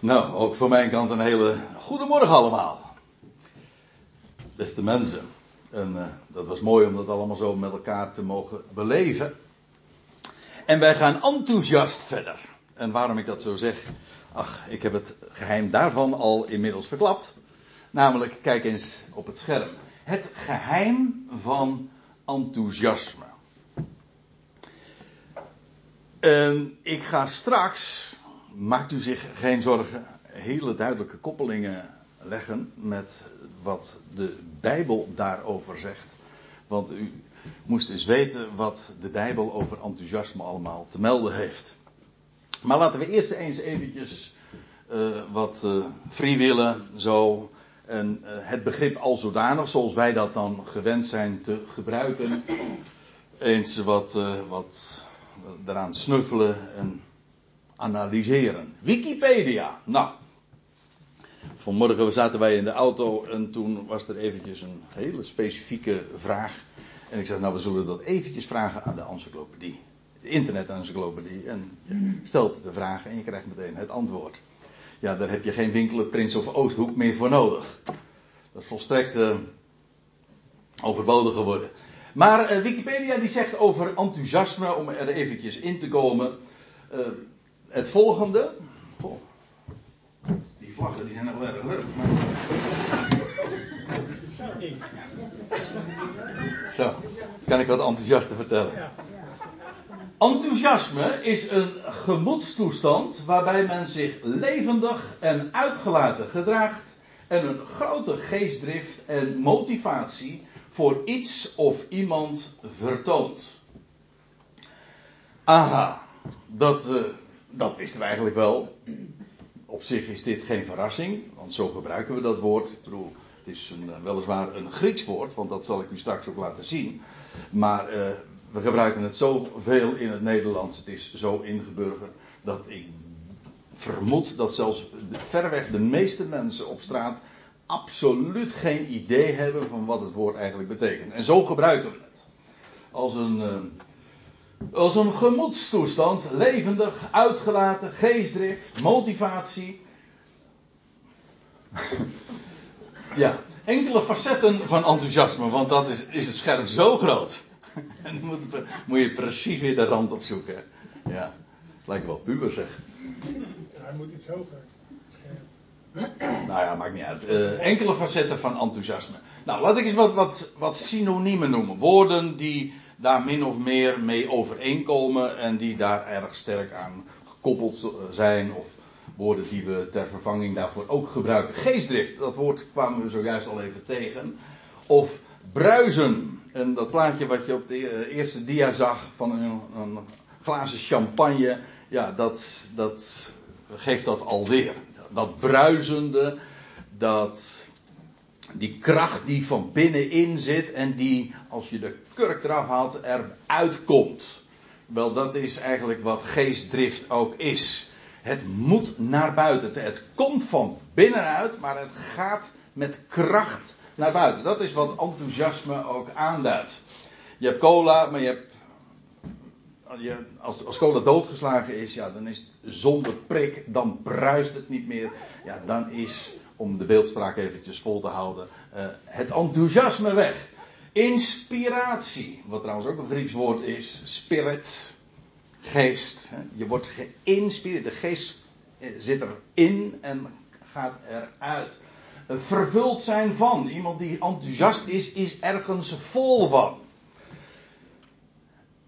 Nou, ook van mijn kant een hele goede morgen allemaal. Beste mensen. En uh, dat was mooi om dat allemaal zo met elkaar te mogen beleven. En wij gaan enthousiast verder. En waarom ik dat zo zeg? Ach, ik heb het geheim daarvan al inmiddels verklapt. Namelijk, kijk eens op het scherm. Het geheim van enthousiasme. En ik ga straks maakt u zich geen zorgen, hele duidelijke koppelingen leggen met wat de Bijbel daarover zegt. Want u moest eens weten wat de Bijbel over enthousiasme allemaal te melden heeft. Maar laten we eerst eens eventjes uh, wat uh, vrijwillen, zo. En uh, het begrip al zodanig, zoals wij dat dan gewend zijn te gebruiken. Eens wat, wat eraan snuffelen en analyseren. Wikipedia. Nou. Vanmorgen zaten wij in de auto en toen was er eventjes een hele specifieke vraag. En ik zei, nou we zullen dat eventjes vragen aan de encyclopedie. De internet-encyclopedie. En je stelt de vraag en je krijgt meteen het antwoord. Ja, daar heb je geen winkelen Prins of Oosthoek meer voor nodig. Dat is volstrekt uh, overbodig geworden. Maar uh, Wikipedia die zegt over enthousiasme, om er eventjes in te komen. Uh, het volgende. Oh, die vlaggen die zijn nog wel erg leuk. Maar... Zo, kan ik wat enthousiaster vertellen. Enthousiasme is een gemoedstoestand waarbij men zich levendig en uitgelaten gedraagt en een grote geestdrift en motivatie voor iets of iemand vertoont. Aha, dat, uh, dat wisten we eigenlijk wel. Op zich is dit geen verrassing, want zo gebruiken we dat woord. Ik bedoel, het is een, eh, weliswaar een Grieks woord, want dat zal ik u straks ook laten zien. Maar uh, we gebruiken het zoveel in het Nederlands, het is zo ingeburgerd, dat ik vermoed dat zelfs verreweg de meeste mensen op straat absoluut geen idee hebben van wat het woord eigenlijk betekent. En zo gebruiken we het. Als een, uh, als een gemoedstoestand, levendig, uitgelaten, geestdrift, motivatie. ja, enkele facetten van enthousiasme, want dat is, is het scherm zo groot. en dan moet, moet, je precies weer de rand opzoeken. Ja, lijkt wel puber zeg. Hij moet iets hoger. Nou ja, maakt niet uit. Uh, enkele facetten van enthousiasme. Nou, laat ik eens wat, wat, wat synoniemen noemen. Woorden die daar min of meer mee overeenkomen en die daar erg sterk aan gekoppeld zijn. Of woorden die we ter vervanging daarvoor ook gebruiken. Geestdrift, dat woord kwamen we zojuist al even tegen. Of bruisen. En dat plaatje wat je op de eerste dia zag van een, een glazen champagne. Ja, dat, dat geeft dat alweer. Dat bruisende, dat die kracht die van binnenin zit en die, als je de kurk eraf haalt, eruit komt. Wel, dat is eigenlijk wat geestdrift ook is. Het moet naar buiten. Het komt van binnenuit, maar het gaat met kracht naar buiten. Dat is wat enthousiasme ook aanduidt. Je hebt cola, maar je hebt. Als, als cola doodgeslagen is, ja, dan is het zonder prik, dan bruist het niet meer. Ja, dan is om de beeldspraak eventjes vol te houden, uh, het enthousiasme weg. Inspiratie, wat trouwens ook een Grieks woord is, spirit, geest. Je wordt geïnspireerd, de geest eh, zit erin en gaat eruit. Vervuld zijn van, iemand die enthousiast is, is ergens vol van.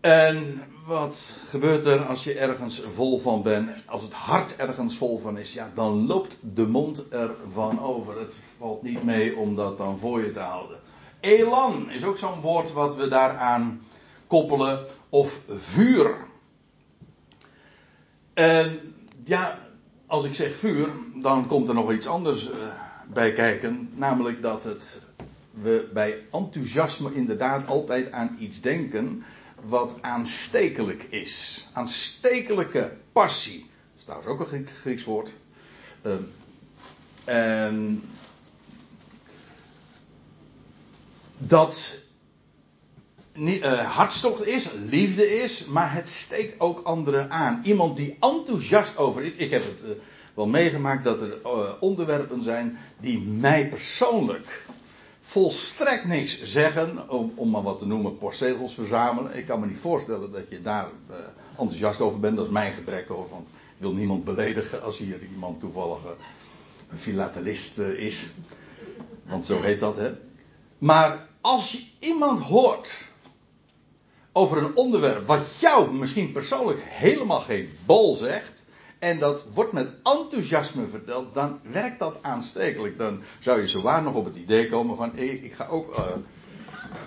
En wat gebeurt er als je ergens vol van bent? Als het hart ergens vol van is, ja, dan loopt de mond ervan over. Het valt niet mee om dat dan voor je te houden. Elan is ook zo'n woord wat we daaraan koppelen. Of vuur. En ja, als ik zeg vuur, dan komt er nog iets anders uh, bij kijken. Namelijk dat het, we bij enthousiasme inderdaad altijd aan iets denken wat aanstekelijk is. Aanstekelijke passie. Dat is trouwens ook een Grieks woord. Uh, en dat niet, uh, hartstocht is, liefde is, maar het steekt ook anderen aan. Iemand die enthousiast over is. Ik heb het uh, wel meegemaakt dat er uh, onderwerpen zijn die mij persoonlijk volstrekt niks zeggen, om, om maar wat te noemen, postzegels verzamelen. Ik kan me niet voorstellen dat je daar enthousiast over bent, dat is mijn gebrek hoor, want ik wil niemand beledigen als hier iemand toevallig een filatelist is. Want zo heet dat, hè. Maar als je iemand hoort over een onderwerp wat jou misschien persoonlijk helemaal geen bol zegt. En dat wordt met enthousiasme verteld, dan werkt dat aanstekelijk. Dan zou je zowaar nog op het idee komen van, hé, ik ga ook uh,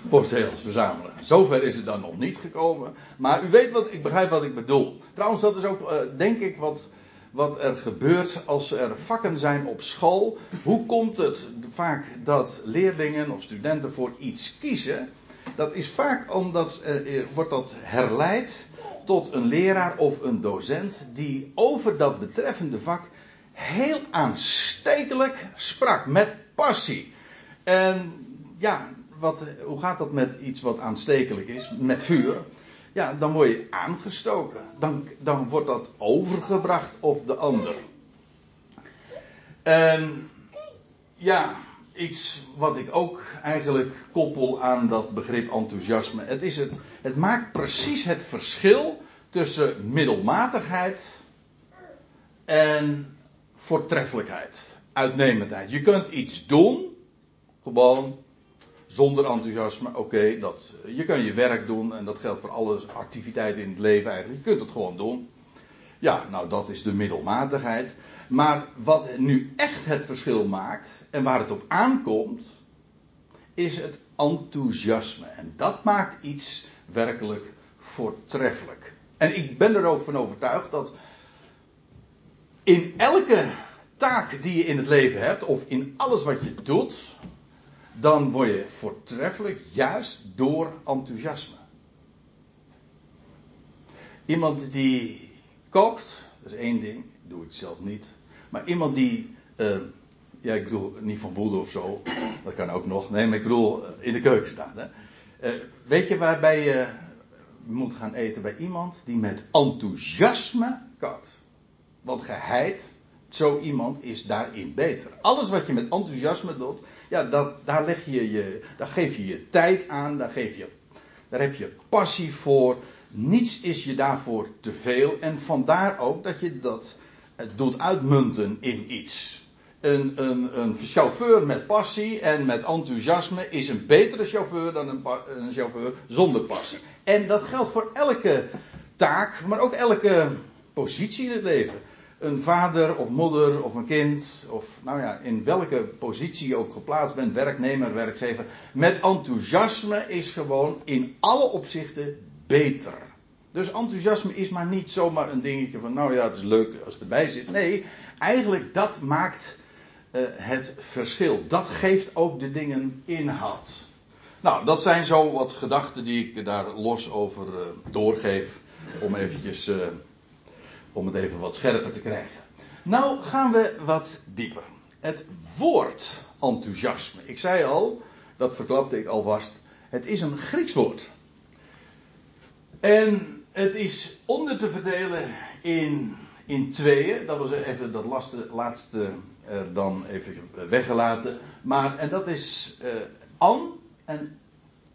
postzegels verzamelen. Zover is het dan nog niet gekomen. Maar u weet wat, ik begrijp wat ik bedoel. Trouwens, dat is ook, uh, denk ik, wat, wat er gebeurt als er vakken zijn op school. Hoe komt het vaak dat leerlingen of studenten voor iets kiezen? Dat is vaak omdat uh, wordt dat herleid tot een leraar of een docent die over dat betreffende vak heel aanstekelijk sprak, met passie. En ja, wat, hoe gaat dat met iets wat aanstekelijk is, met vuur? Ja, dan word je aangestoken. Dan, dan wordt dat overgebracht op de ander. En ja, iets wat ik ook eigenlijk koppel aan dat begrip enthousiasme. Het, is het, het maakt precies het verschil tussen middelmatigheid en voortreffelijkheid, uitnemendheid. Je kunt iets doen, gewoon zonder enthousiasme. Oké, dat je kan je werk doen en dat geldt voor alle activiteiten in het leven eigenlijk. Je kunt het gewoon doen. Ja, nou dat is de middelmatigheid. Maar wat nu echt het verschil maakt en waar het op aankomt, is het enthousiasme. En dat maakt iets werkelijk voortreffelijk. En ik ben er ook van overtuigd dat in elke taak die je in het leven hebt, of in alles wat je doet, dan word je voortreffelijk juist door enthousiasme. Iemand die kookt, dat is één ding, doe ik zelf niet. Maar iemand die, uh, ja ik bedoel niet van woede of zo, dat kan ook nog. Nee, maar ik bedoel eh, in de keuken staat. Hè. Uh, weet je waarbij je moet gaan eten bij iemand die met enthousiasme kookt? Want geheid, zo iemand is daarin beter. Alles wat je met enthousiasme doet, ja, dat, daar, leg je je, daar geef je je tijd aan, daar, geef je, daar heb je passie voor. Niets is je daarvoor te veel. En vandaar ook dat je dat doet uitmunten in iets. Een, een, een, chauffeur met passie en met enthousiasme is een betere chauffeur dan een, een, chauffeur zonder passie. En dat geldt voor elke taak, maar ook elke positie in het leven. Een vader of moeder of een kind, of nou ja, in welke positie je ook geplaatst bent, werknemer, werkgever, met enthousiasme is gewoon in alle opzichten beter. Dus enthousiasme is maar niet zomaar een dingetje van, nou ja, het is leuk als het erbij zit. Nee, eigenlijk dat maakt uh, het verschil. Dat geeft ook de dingen inhoud. Nou, dat zijn zo wat gedachten die ik daar los over uh, doorgeef. Om eventjes, uh, om het even wat scherper te krijgen. Nou gaan we wat dieper. Het woord enthousiasme. Ik zei al, dat verklapte ik alvast. Het is een Grieks woord. En het is onder te verdelen in, in tweeën. Dat was even dat laatste, laatste uh, dan even weggelaten. Maar, en dat is uh, an en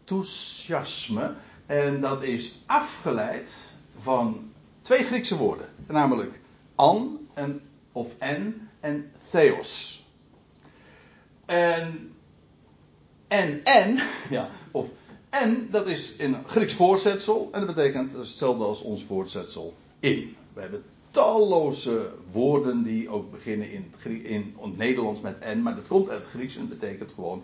enthousiasme. En dat is afgeleid van twee Griekse woorden. Namelijk an en, of en en theos. En en en, ja, of en dat is een Grieks voorzetsel. En dat betekent hetzelfde als ons voorzetsel in. We hebben talloze woorden die ook beginnen in het, in het Nederlands met en. Maar dat komt uit het Grieks en betekent gewoon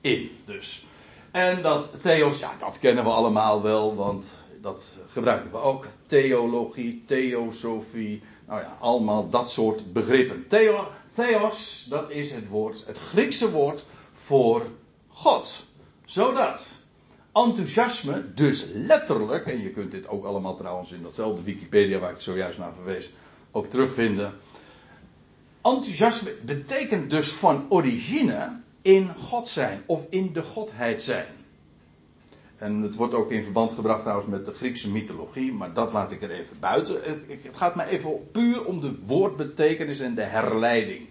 in. Dus. En dat theos, ja, dat kennen we allemaal wel, want dat gebruiken we ook. Theologie, theosofie, nou ja, allemaal dat soort begrippen. Theo, theos, dat is het woord, het Griekse woord voor God. Zodat enthousiasme dus letterlijk, en je kunt dit ook allemaal trouwens in datzelfde Wikipedia waar ik zojuist naar verwees, ook terugvinden. Enthousiasme betekent dus van origine in God zijn of in de Godheid zijn. En het wordt ook in verband gebracht trouwens met de Griekse mythologie, maar dat laat ik er even buiten. Het gaat me even puur om de woordbetekenis en de herleiding.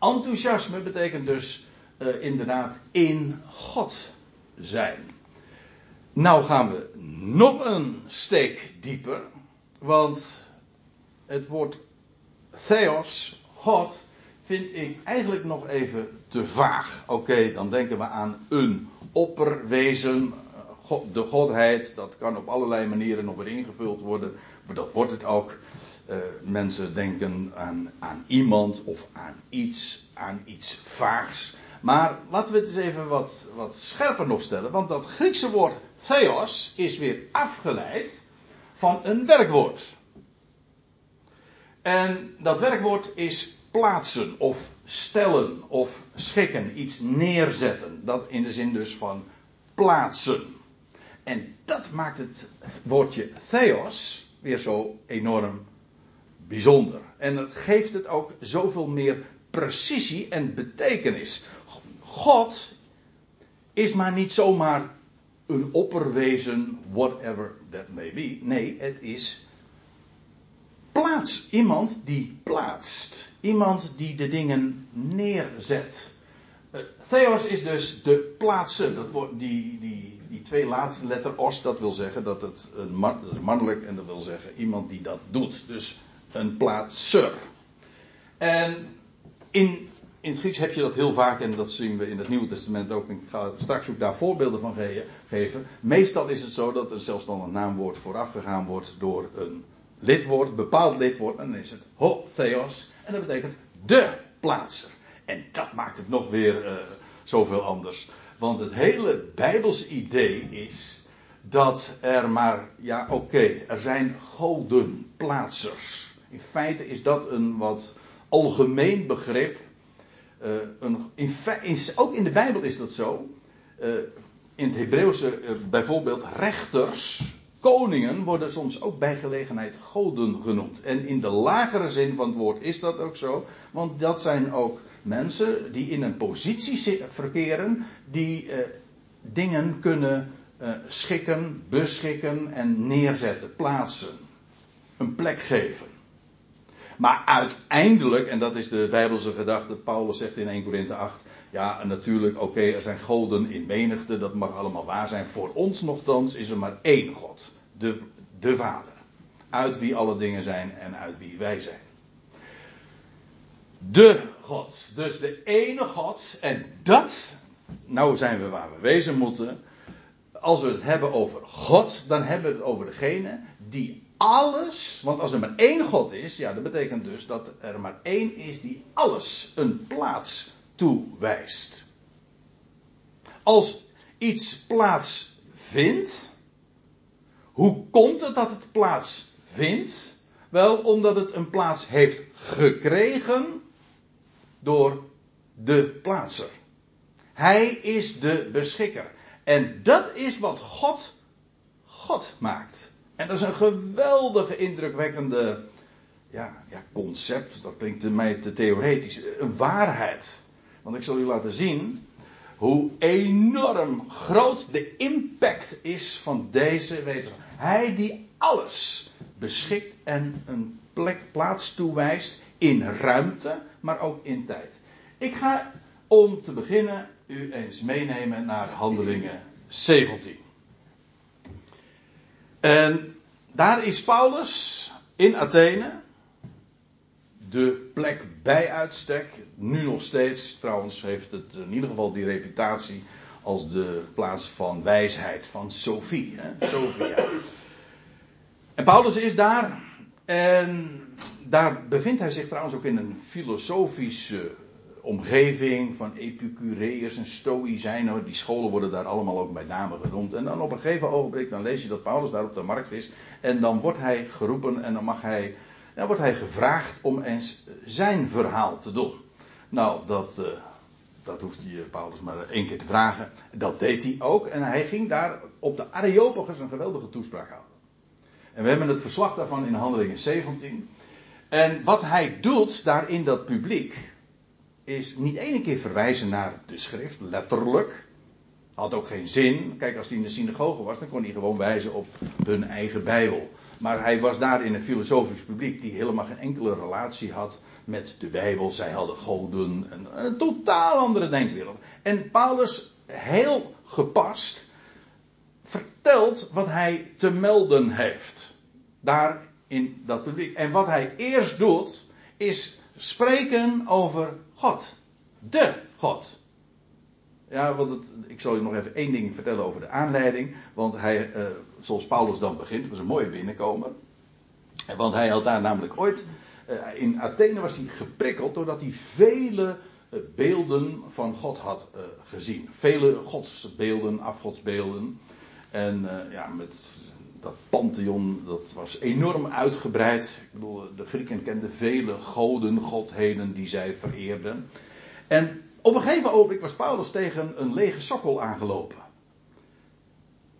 Enthousiasme betekent dus uh, inderdaad in God zijn. Nou gaan we nog een steek dieper, want het woord theos, God, vind ik eigenlijk nog even te vaag. Oké, dan denken we aan een opperwezen, de godheid, dat kan op allerlei manieren nog weer ingevuld worden. Maar dat wordt het ook. Uh, mensen denken aan, aan iemand of aan iets, aan iets vaags. Maar laten we het eens even wat, wat scherper nog stellen. Want dat Griekse woord theos is weer afgeleid van een werkwoord. En dat werkwoord is plaatsen of stellen of schikken, iets neerzetten. Dat in de zin dus van plaatsen. En dat maakt het woordje theos weer zo enorm bijzonder. En het geeft het ook zoveel meer precisie en betekenis. God is maar niet zomaar een opperwezen, whatever that may be. Nee, het is plaats. Iemand die plaatst. Iemand die de dingen neerzet. Uh, Theos is dus de plaatsen. Dat wordt, die, die, die twee laatste letter os, dat wil zeggen dat het een is mannelijk en dat wil zeggen iemand die dat doet. Dus een plaatser. En in, in het Grieks heb je dat heel vaak en dat zien we in het Nieuwe Testament ook. Ik ga straks ook daar voorbeelden van geven. Meestal is het zo dat een zelfstandig naamwoord voorafgegaan wordt door een lidwoord, bepaald lidwoord. En dan is het ho theos. En dat betekent de plaatser. En dat maakt het nog weer uh, zoveel anders. Want het hele Bijbelse idee is dat er maar, ja oké, er zijn godenplaatsers. In feite is dat een wat algemeen begrip. Uh, een, in ook in de Bijbel is dat zo. Uh, in het Hebreeuwse uh, bijvoorbeeld rechters, koningen worden soms ook bij gelegenheid goden genoemd. En in de lagere zin van het woord is dat ook zo. Want dat zijn ook mensen die in een positie verkeren die dingen kunnen schikken, beschikken en neerzetten, plaatsen. Een plek geven. Maar uiteindelijk, en dat is de Bijbelse gedachte, Paulus zegt in 1 Korinthe 8, ja natuurlijk, oké, er zijn goden in menigte, dat mag allemaal waar zijn. Voor ons nogthans is er maar één God, de, de Vader. Uit wie alle dingen zijn en uit wie wij zijn. De God, dus de ene God, en dat, nou zijn we waar we wezen moeten. Als we het hebben over God, dan hebben we het over degene die alles, want als er maar één God is, ja, dat betekent dus dat er maar één is die alles een plaats toewijst. Als iets plaats vindt, hoe komt het dat het plaats vindt? Wel, omdat het een plaats heeft gekregen door de plaatser. Hij is de beschikker. En dat is wat God God maakt. En dat is een geweldige, indrukwekkende ja, ja, concept. Dat klinkt mij te theoretisch. Een waarheid. Want ik zal u laten zien hoe enorm groot de impact is van deze wetenschap. Hij die alles beschikt en een plek, plaats toewijst in ruimte, maar ook in tijd. Ik ga om te beginnen u eens meenemen naar Handelingen 17. En daar is Paulus in Athene. De plek bij uitstek. Nu nog steeds. Trouwens heeft het in ieder geval die reputatie als de plaats van wijsheid. Van Sophie. Hè? Sophia. En Paulus is daar. En daar bevindt hij zich trouwens ook in een filosofische omgeving van Epicureërs en Stoïcijnen. Die scholen worden daar allemaal ook bij name genoemd. En dan op een gegeven ogenblik dan lees je dat Paulus daar op de markt is. En dan wordt hij geroepen en dan mag hij, dan wordt hij gevraagd om eens zijn verhaal te doen. Nou, dat, uh, dat hoeft hij Paulus maar één keer te vragen. Dat deed hij ook. En hij ging daar op de Areopagus een geweldige toespraak houden. En we hebben het verslag daarvan in Handelingen 17. En wat hij doet daar in dat publiek, is niet één keer verwijzen naar de schrift, letterlijk. Had ook geen zin. Kijk, als hij in de synagoge was, dan kon hij gewoon wijzen op hun eigen Bijbel. Maar hij was daar in een filosofisch publiek die helemaal geen enkele relatie had met de Bijbel. Zij hadden goden, een, een totaal andere denkwereld. En Paulus, heel gepast, vertelt wat hij te melden heeft. Daar in dat publiek. En wat hij eerst doet, is spreken over God. De God. Ja, want het, ik zal je nog even één ding vertellen over de aanleiding. Want hij, uh, zoals Paulus dan begint, was een mooie binnenkomen. Want hij had daar namelijk ooit, uh, in Athene was hij geprikkeld doordat hij vele uh, beelden van God had gezien. Vele godsbeelden, afgodsbeelden. En ja, met dat pantheon, dat was enorm uitgebreid. Ik bedoel, de Grieken kenden vele goden, godheden die zij vereerden. En op een gegeven ogenblik was Paulus tegen een lege sokkel aangelopen.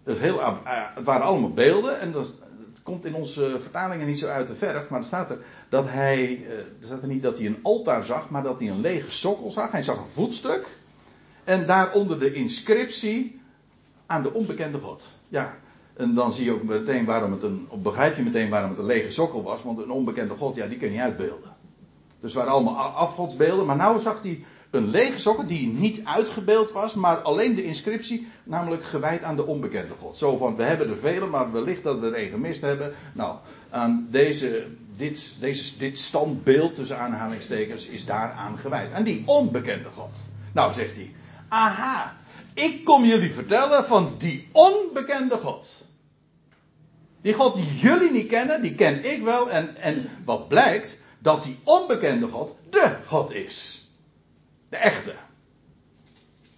Heel, uh, het waren allemaal beelden en dat, komt in onze vertalingen niet zo uit de verf, maar er staat er dat hij, uh, er staat er niet dat hij een altaar zag, maar dat hij een lege sokkel zag. Hij zag een voetstuk en daaronder de inscriptie aan de onbekende God. Ja, en dan zie je ook meteen waarom het een, begrijp je meteen waarom het een lege sokkel was, want een onbekende God, ja, die kun je niet uitbeelden. Dus waren allemaal afgodsbeelden, maar nou zag hij een lege sokkel die niet uitgebeeld was, maar alleen de inscriptie, namelijk gewijd aan de onbekende God. Zo van, we hebben er vele, maar wellicht dat we er één gemist hebben. Nou, aan deze, dit, deze, dit standbeeld tussen aanhalingstekens is daaraan gewijd. Aan die onbekende God. Nou, zegt hij, aha, ik kom jullie vertellen van die onbekende God. Die God die jullie niet kennen, die ken ik wel. En, en wat blijkt, dat die onbekende God de God is. De echte.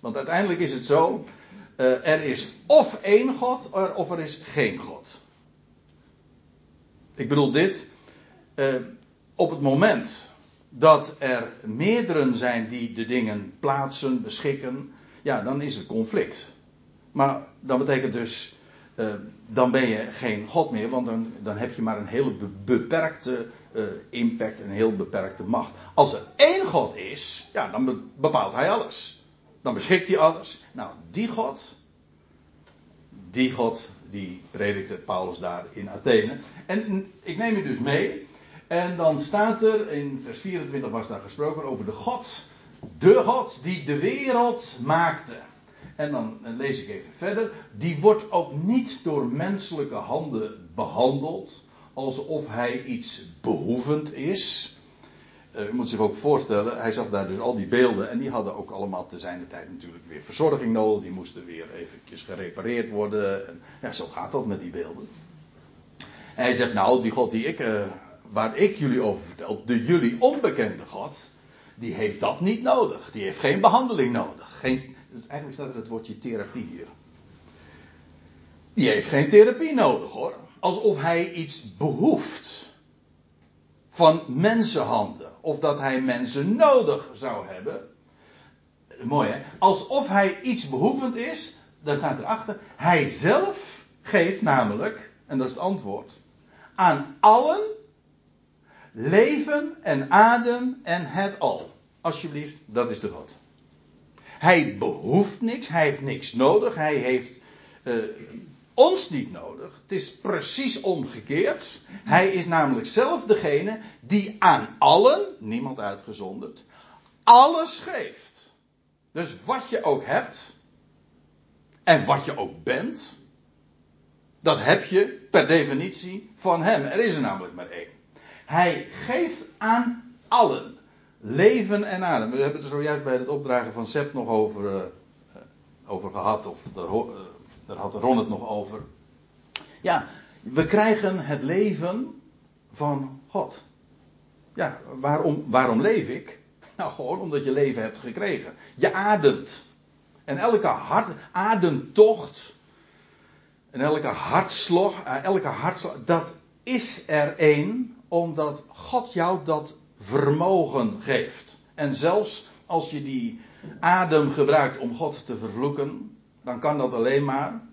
Want uiteindelijk is het zo, uh, er is of één God of er is geen God. Ik bedoel dit, uh, op het moment dat er meerdere zijn die de dingen plaatsen, beschikken, ja, dan is er conflict. Maar dat betekent dus, uh, dan ben je geen God meer, want dan, dan heb je maar een hele beperkte uh, impact, een heel beperkte macht. Als er één God is, ja, dan bepaalt hij alles. Dan beschikt hij alles. Nou, die God, die God, die predikte Paulus daar in Athene. En ik neem je dus mee. En dan staat er, in vers 24 was daar gesproken over de God, de God die de wereld maakte. En dan lees ik even verder. Die wordt ook niet door menselijke handen behandeld alsof hij iets behoevend is. Uh, u moet zich ook voorstellen, hij zag daar dus al die beelden en die hadden ook allemaal te zijn de tijd natuurlijk weer verzorging nodig. Die moesten weer eventjes gerepareerd worden. En, ja, zo gaat dat met die beelden. En hij zegt, nou, die God die ik, uh, waar ik jullie over vertel, de jullie onbekende God, die heeft dat niet nodig. Die heeft geen behandeling nodig. Geen, dus eigenlijk staat er het woordje therapie hier. Die heeft geen therapie nodig hoor alsof hij iets behoeft van mensenhanden. Of dat hij mensen nodig zou hebben. Mooi hè? Alsof hij iets behoevend is, daar staat erachter. Hij zelf geeft namelijk, en dat is het antwoord, aan allen leven en adem en het al. Alsjeblieft, dat is de God. Hij behoeft niks, hij heeft niks nodig, hij heeft uh, ons niet nodig. Het is precies omgekeerd. Hij is namelijk zelf degene die aan allen, niemand uitgezonderd, alles geeft. Dus wat je ook hebt en wat je ook bent, dat heb je per definitie van hem. Er is er namelijk maar één. Hij geeft aan allen leven en adem. We hebben het er zojuist bij het opdragen van Sepp nog over, uh, over gehad, of de, uh, daar had Ron het nog over. Ja, we krijgen het leven van God. Ja, waarom, waarom leef ik? Nou, gewoon omdat je leven hebt gekregen. Je ademt. En elke hart, ademtocht. En elke hartslag, eh, elke hartslag, dat is er één omdat God jou dat vermogen geeft. En zelfs als je die adem gebruikt om God te vervloeken, dan kan dat alleen maar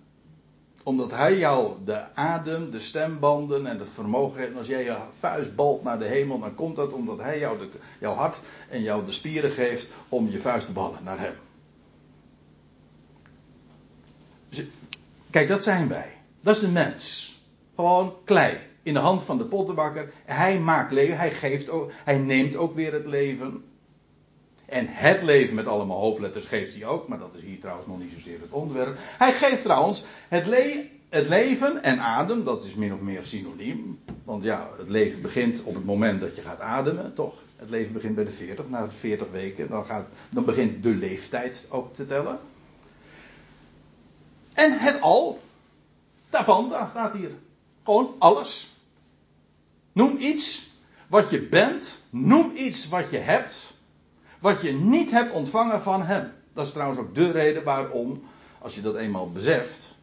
omdat hij jou de adem, de stembanden en het vermogen geeft. En als jij je vuist balt naar de hemel, dan komt dat omdat hij jou de, jouw hart en jou de spieren geeft om je vuist te ballen naar hem. Kijk, dat zijn wij. Dat is de mens. Gewoon klei. In de hand van de pottenbakker. Hij maakt leven. Hij geeft. Hij neemt ook weer het leven. En het leven met allemaal hoofdletters geeft hij ook. Maar dat is hier trouwens nog niet zozeer het onderwerp. Hij geeft trouwens het, le het leven en adem. Dat is min of meer synoniem. Want ja, het leven begint op het moment dat je gaat ademen, toch? Het leven begint bij de 40, na de 40 weken. Dan, gaat, dan begint de leeftijd ook te tellen. En het al. Tapanta staat hier. Gewoon alles. Noem iets wat je bent. Noem iets wat je hebt. Wat je niet hebt ontvangen van hem. Dat is trouwens ook de reden waarom, als je dat eenmaal beseft.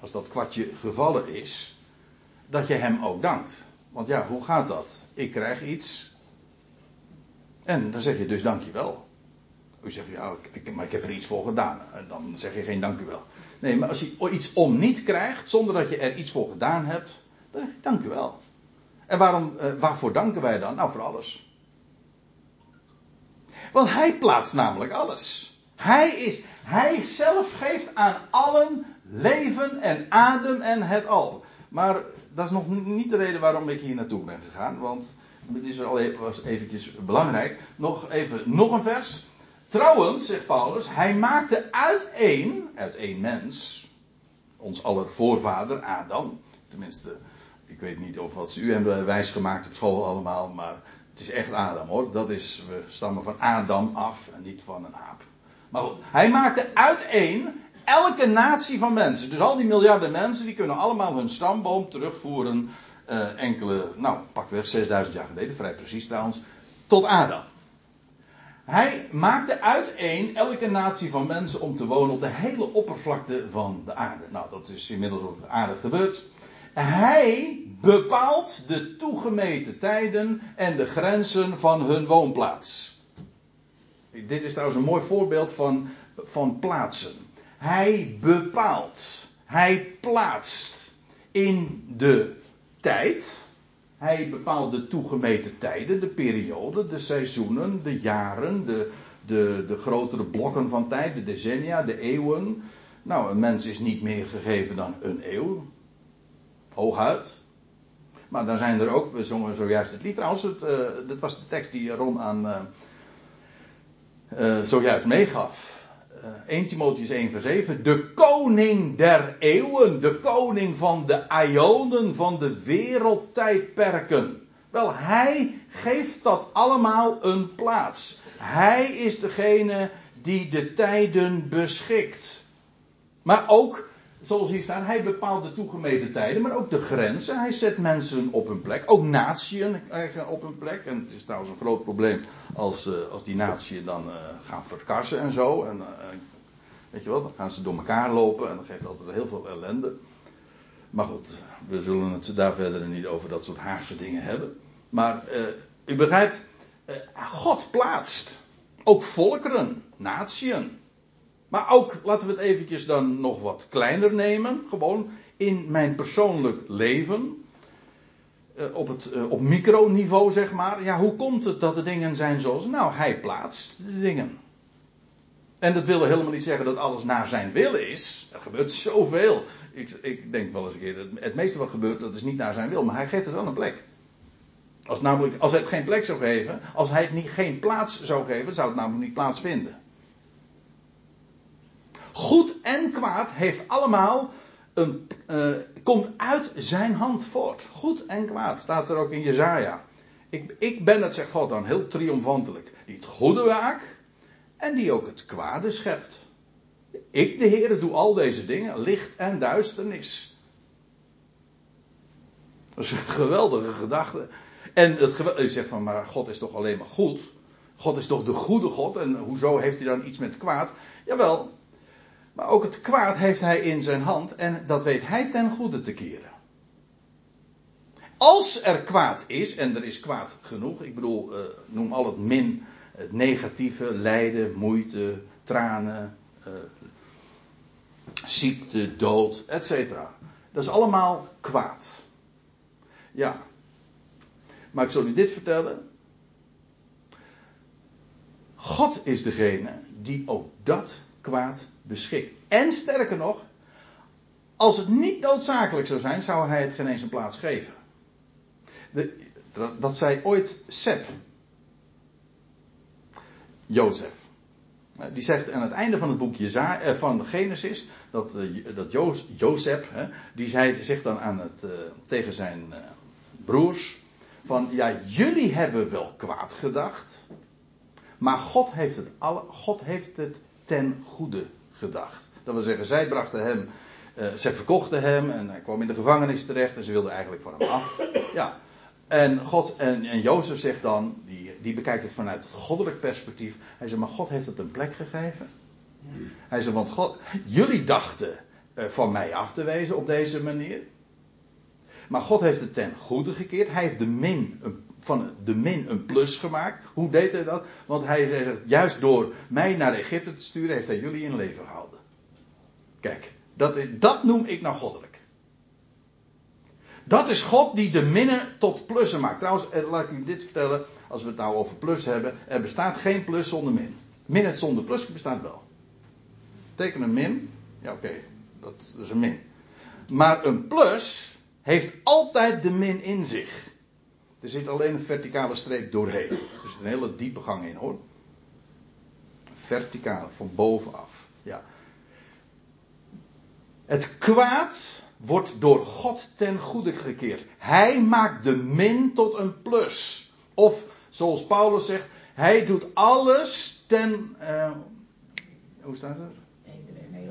Als dat kwartje gevallen is. Dat je hem ook dankt. Want ja, hoe gaat dat? Ik krijg iets. En dan zeg je dus dankjewel. U zegt ja, maar ik heb er iets voor gedaan. En dan zeg je geen dankjewel. Nee, maar als je iets om niet krijgt, zonder dat je er iets voor gedaan hebt, dan zeg je dankjewel. En waarom, eh, waarvoor danken wij dan? Nou, voor alles. Want hij plaatst namelijk alles. Hij is, hij zelf geeft aan allen leven en adem en het al. Maar dat is nog niet de reden waarom ik hier naartoe ben gegaan, want het is wel even, was eventjes belangrijk. Nog even, nog een vers. Trouwens, zegt Paulus, hij maakte uit één, uit één mens, ons aller voorvader Adam, tenminste, ik weet niet of wat ze u hebben wijsgemaakt op school allemaal, maar het is echt Adam hoor. Dat is, we stammen van Adam af en niet van een aap. Maar goed, hij maakte uit één elke natie van mensen. Dus al die miljarden mensen, die kunnen allemaal hun stamboom terugvoeren. Uh, enkele, nou, pakweg 6000 jaar geleden, vrij precies trouwens, tot Adam. Hij maakte uiteen elke natie van mensen om te wonen op de hele oppervlakte van de aarde. Nou, dat is inmiddels op de aarde gebeurd. Hij bepaalt de toegemeten tijden en de grenzen van hun woonplaats. Dit is trouwens een mooi voorbeeld van, van plaatsen. Hij bepaalt, hij plaatst in de tijd. Hij bepaalt de toegemeten tijden, de periode, de seizoenen, de jaren, de, de, de grotere blokken van tijd, de decennia, de eeuwen. Nou, een mens is niet meer gegeven dan een eeuw. Hooguit. Maar dan zijn er ook, we zongen zojuist het lied trouwens, het, uh, dat was de tekst die Ron aan uh, uh, zojuist meegaf. 1 Timotheus 1 vers 7. De koning der eeuwen, de koning van de ionen, van de wereldtijdperken. Wel, hij geeft dat allemaal een plaats. Hij is degene die de tijden beschikt. Maar ook zoals hier staat, hij bepaalt de toegemeten tijden, maar ook de grenzen. Hij zet mensen op hun plek, ook natieën op hun plek. En het is trouwens een groot probleem als, uh, als die natieën dan uh, gaan verkassen en zo. En uh, weet je wel, dan gaan ze door elkaar lopen en dat geeft altijd heel veel ellende. Maar goed, we zullen het daar verder niet over dat soort Haagse dingen hebben. Maar u begrijpt, God plaatst ook volkeren, natieën. Maar ook, laten we het eventjes dan nog wat kleiner nemen. Gewoon in mijn persoonlijk leven. Uh, op, het, uh, op microniveau, zeg maar. Ja, hoe komt het dat de dingen zijn zoals. Nou, hij plaatst de dingen. En dat wil helemaal niet zeggen dat alles naar zijn wil is. Er gebeurt zoveel. Ik, ik denk wel eens een keer, het, het meeste wat gebeurt, dat is niet naar zijn wil. Maar hij geeft het wel een plek. Als, namelijk, als hij het geen plek zou geven, als hij het niet, geen plaats zou geven, zou het namelijk niet plaatsvinden. Goed en kwaad heeft allemaal een, uh, komt uit zijn hand voort. Goed en kwaad staat er ook in Jezaja. Ik, ik ben het, zegt God dan, heel triomfantelijk. Die het goede waak en die ook het kwade schept. Ik, de Heer, doe al deze dingen, licht en duisternis. Dat is een geweldige gedachte. En het zegt van, maar God is toch alleen maar goed? God is toch de goede God? En hoezo heeft hij dan iets met kwaad? Jawel, maar ook het kwaad heeft hij in zijn hand en dat weet hij ten goede te keren. Als er kwaad is, en er is kwaad genoeg, ik bedoel, uh, noem al het min, het negatieve, lijden, moeite, tranen, uh, ziekte, dood, etc. Dat is allemaal kwaad. Ja. Maar ik zal u dit vertellen. God is degene die ook dat kwaad beschikt. En sterker nog, als het niet noodzakelijk zou zijn, zou hij het geen eens een plaats geven. De, dat zei ooit Seb. Jozef. Die zegt aan het einde van het boek eh, van Genesis, dat, eh, dat Jozef, die zegt dan aan het, eh, tegen zijn broers, van ja, jullie hebben wel kwaad gedacht, maar God heeft het, alle, God heeft het ten goede gedacht. Dat wil zeggen, zij brachten hem, uh, zij verkochten hem en hij kwam in de gevangenis terecht en ze wilden eigenlijk van hem af. Ja. En, God, en, en Jozef zegt dan, die, die bekijkt het vanuit het goddelijk perspectief. Hij zegt, maar God heeft het een plek gegeven. Hij zegt, want God, jullie dachten uh, van mij af te wezen op deze manier. Maar God heeft het ten goede gekeerd. Hij heeft de min een van de min een plus gemaakt. Hoe deed hij dat? Want hij zegt, juist door mij naar Egypte te sturen, heeft hij jullie in leven gehouden. Kijk, dat, dat noem ik nou goddelijk. Dat is God die de minnen tot plussen maakt. Trouwens, eh, laat ik u dit vertellen, als we het nou over plus hebben. Er bestaat geen plus zonder min. Min zonder plus bestaat wel. Teken een min, ja oké, dat is een min. Maar een plus heeft altijd de min in zich. Er zit alleen een verticale streep doorheen. Er zit een hele diepe gang in hoor. Verticaal, van bovenaf. Ja. Het kwaad wordt door God ten goede gekeerd. Hij maakt de min tot een plus. Of zoals Paulus zegt, hij doet alles ten. Uh, hoe staat het?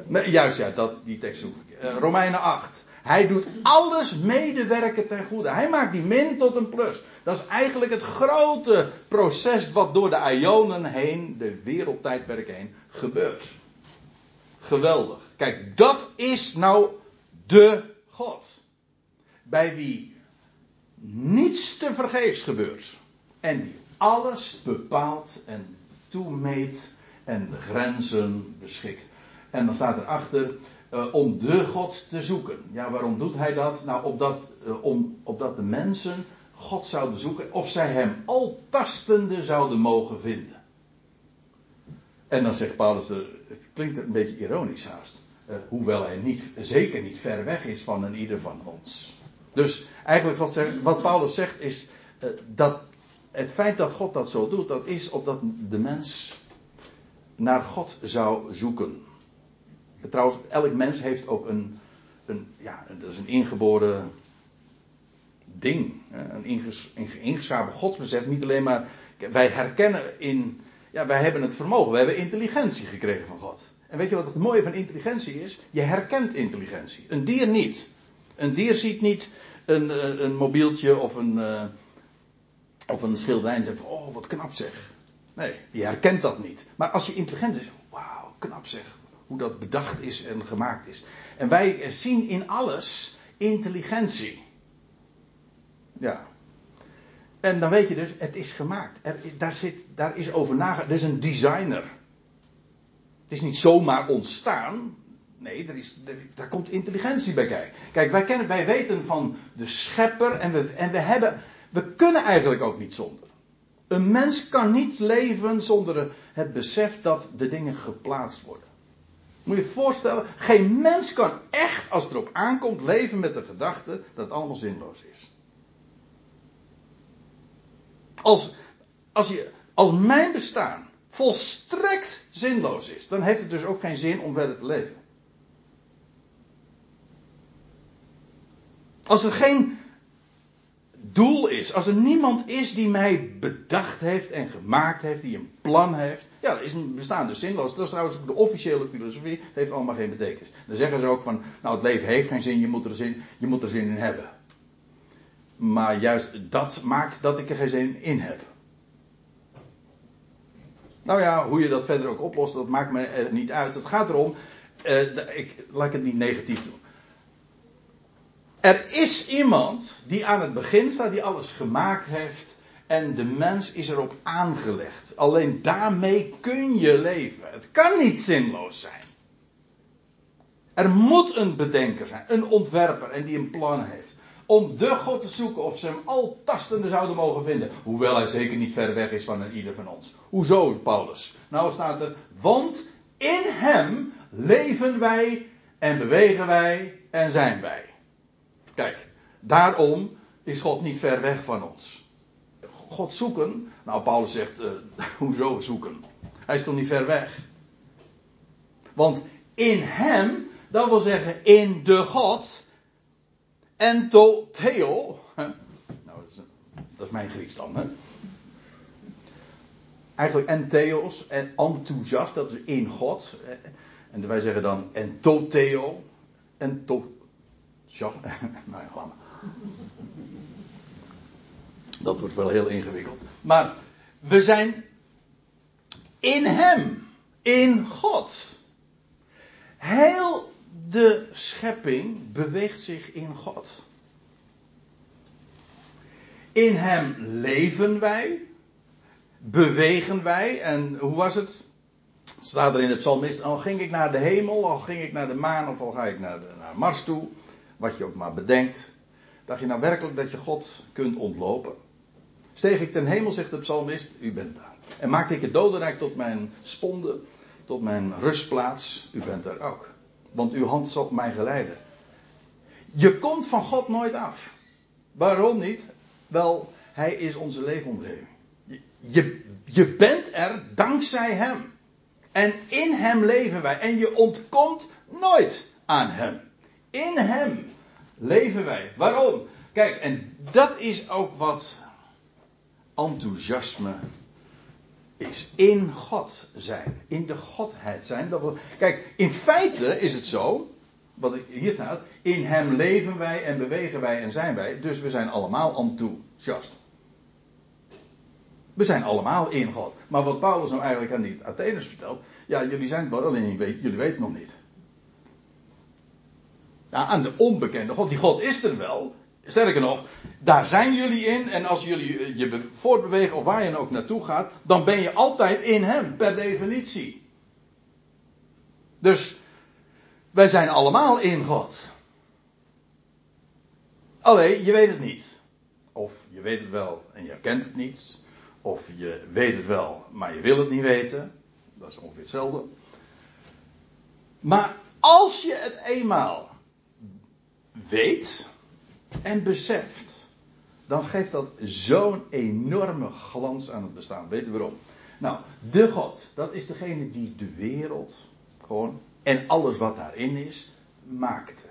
Nee, juist ja, dat, die tekst zoek ik. Uh, Romeinen 8. Hij doet alles medewerken ten goede. Hij maakt die min tot een plus. Dat is eigenlijk het grote proces wat door de Ionen heen, de wereldtijdperk heen, gebeurt. Geweldig. Kijk, dat is nou de God. Bij wie niets te vergeefs gebeurt. En die alles bepaalt en toemeet en de grenzen beschikt. En dan staat erachter, uh, om de God te zoeken. Ja, waarom doet hij dat? Nou, opdat, uh, om, opdat de mensen God zouden zoeken of zij hem al tastende zouden mogen vinden. En dan zegt Paulus, het klinkt een beetje ironisch haast. Hoewel hij niet, zeker niet ver weg is van een ieder van ons. Dus eigenlijk wat, wat Paulus zegt is dat het feit dat God dat zo doet, dat is opdat de mens naar God zou zoeken. Trouwens, elk mens heeft ook een, een ja, dat is een ingeboren ding. Een inges, ingeschapen godsbesef. Niet alleen maar, wij herkennen in, ja, wij hebben het vermogen, we hebben intelligentie gekregen van God. En weet je wat het mooie van intelligentie is? Je herkent intelligentie. Een dier niet. Een dier ziet niet een, eh, een mobieltje of een, uh, of een schilderij en zegt oh wat knap zeg. Nee, je herkent dat niet. Maar als je intelligent is, wauw, knap zeg hoe dat bedacht is en gemaakt is. En wij zien in alles intelligentie. Ja. En dan weet je dus, het is gemaakt. Er, daar, zit, daar is over nagedacht. Er is een designer. Het is niet zomaar ontstaan. Nee, er is, daar komt intelligentie bij kijken. Kijk, wij, kennen, wij weten van de schepper en we, en we hebben. We kunnen eigenlijk ook niet zonder. Een mens kan niet leven zonder het besef dat de dingen geplaatst worden. Moet je je voorstellen, geen mens kan echt, als het erop aankomt, leven met de gedachte dat het allemaal zinloos is. Als, als, je, als mijn bestaan volstrekt zinloos is, dan heeft het dus ook geen zin om verder te leven. Als er geen doel is, als er niemand is die mij bedacht heeft en gemaakt heeft, die een plan heeft, ja, dan is een bestaan dus zinloos. Dat is trouwens ook de officiële filosofie, het heeft allemaal geen betekenis. Dan zeggen ze ook van, nou het leven heeft geen zin, je moet er zin, je moet er zin in hebben. Maar juist dat maakt dat ik er geen zin in heb. Nou ja, hoe je dat verder ook oplost, dat maakt me er niet uit. Het gaat erom, uh, ik, laat ik het niet negatief doen. Er is iemand die aan het begin staat, die alles gemaakt heeft. En de mens is erop aangelegd. Alleen daarmee kun je leven. Het kan niet zinloos zijn. Er moet een bedenker zijn, een ontwerper en die een plan heeft. Om de God te zoeken of ze hem al tastende zouden mogen vinden. Hoewel hij zeker niet ver weg is van ieder van ons. Hoezo, Paulus? Nou staat er, want in hem leven wij en bewegen wij en zijn wij. Kijk, daarom is God niet ver weg van ons. God zoeken, nou Paulus zegt, uh, hoezo zoeken? Hij is toch niet ver weg? Want in hem, dat wil zeggen in de God, en theo, nou dat is, dat is mijn Grieks dan, hè? Eigenlijk en theos en enthousiast, dat is in God. En wij zeggen dan en to theo, en to, nou ja. Dat wordt wel heel ingewikkeld. Maar we zijn in Hem, in God. Heel de schepping beweegt zich in God. In Hem leven wij, bewegen wij. En hoe was het? Staat er in het psalmist, al ging ik naar de hemel, al ging ik naar de maan of al ga ik naar, naar Mars toe. Wat je ook maar bedenkt. Dacht je nou werkelijk dat je God kunt ontlopen? Steeg ik ten hemel, zegt de psalmist, u bent daar. En maakte ik het dodenrijk tot mijn sponde, tot mijn rustplaats, u bent er ook. Want uw hand zal mij geleiden. Je komt van God nooit af. Waarom niet? Wel, hij is onze leefomgeving. Je, je, je bent er dankzij hem. En in hem leven wij. En je ontkomt nooit aan hem. In hem leven wij. Waarom? Kijk, en dat is ook wat enthousiasme is. In God zijn. In de Godheid zijn. Dat kijk, in feite is het zo. Wat hier staat. In hem leven wij en bewegen wij en zijn wij. Dus we zijn allemaal enthousiast. We zijn allemaal in God. Maar wat Paulus nou eigenlijk aan die Atheners vertelt. Ja, jullie zijn het wel, jullie weten nog niet. Ja, aan de onbekende God. Die God is er wel. Sterker nog, daar zijn jullie in. En als jullie eh, je voortbewegen of waar je ook naartoe gaat, dan ben je altijd in Hem, per definitie. Dus wij zijn allemaal in God. Alleen, je weet het niet. Of je weet het wel en je kent het niet. Of je weet het wel, maar je wil het niet weten. Dat is ongeveer hetzelfde. Maar als je het eenmaal weet en beseft, dan geeft dat zo'n enorme glans aan het bestaan. Weet je waarom? Nou, de God, dat is degene die de wereld gewoon en alles wat daarin is, maakte.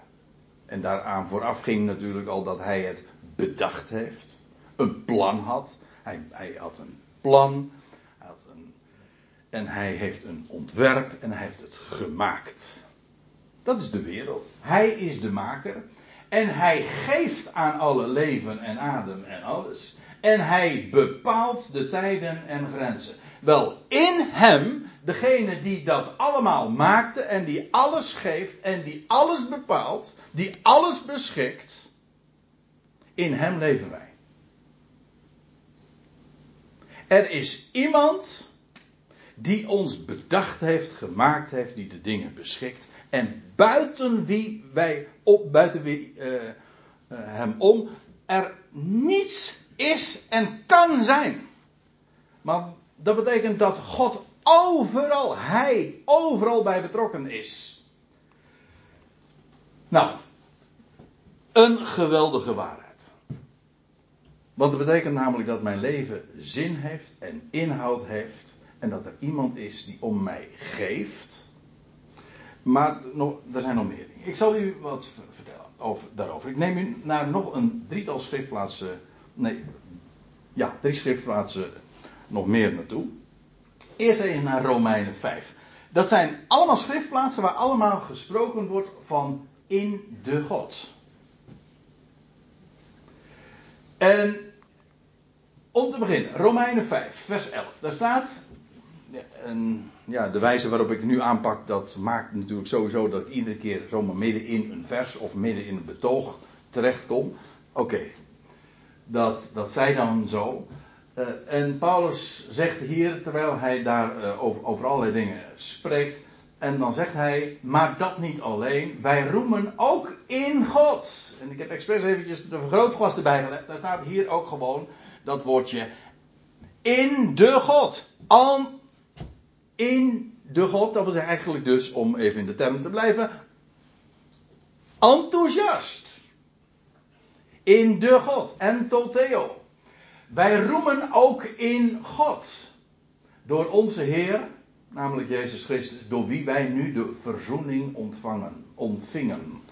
En daaraan vooraf ging natuurlijk al dat hij het bedacht heeft, een plan had. Hij, hij had een plan, had een, en hij heeft een ontwerp en hij heeft het gemaakt. Dat is de wereld. Hij is de maker. En hij geeft aan alle leven en adem en alles. En hij bepaalt de tijden en grenzen. Wel, in hem, degene die dat allemaal maakte en die alles geeft en die alles bepaalt, die alles beschikt, in hem leven wij. Er is iemand die ons bedacht heeft, gemaakt heeft, die de dingen beschikt. En buiten wie wij op, buiten wie uh, uh, hem om, er niets is en kan zijn. Maar dat betekent dat God overal, Hij overal bij betrokken is. Nou, een geweldige waarheid. Want dat betekent namelijk dat mijn leven zin heeft en inhoud heeft. En dat er iemand is die om mij geeft. Maar nog, er zijn nog meer dingen. Ik zal u wat vertellen over, daarover. Ik neem u naar nog een drietal schriftplaatsen. Nee, ja, drie schriftplaatsen nog meer naartoe. Eerst even naar Romeinen 5. Dat zijn allemaal schriftplaatsen waar allemaal gesproken wordt van in de God. En om te beginnen, Romeinen 5, vers 11. Daar staat. En ja, de wijze waarop ik het nu aanpak, dat maakt natuurlijk sowieso dat ik iedere keer zomaar midden in een vers of midden in een betoog terechtkom. Oké, dat, dat zij dan zo. Uh, en Paulus zegt hier, terwijl hij daar uh, over, over allerlei dingen spreekt, en dan zegt hij, maar dat niet alleen, wij roemen ook in God. En ik heb expres eventjes de vergrootglas erbij gelegd, daar staat hier ook gewoon dat woordje in de God. Al in de God, dat was eigenlijk dus, om even in de term te blijven, enthousiast in de God en Theo. Wij roemen ook in God door onze Heer, namelijk Jezus Christus, door wie wij nu de verzoening ontvangen, ontvingen.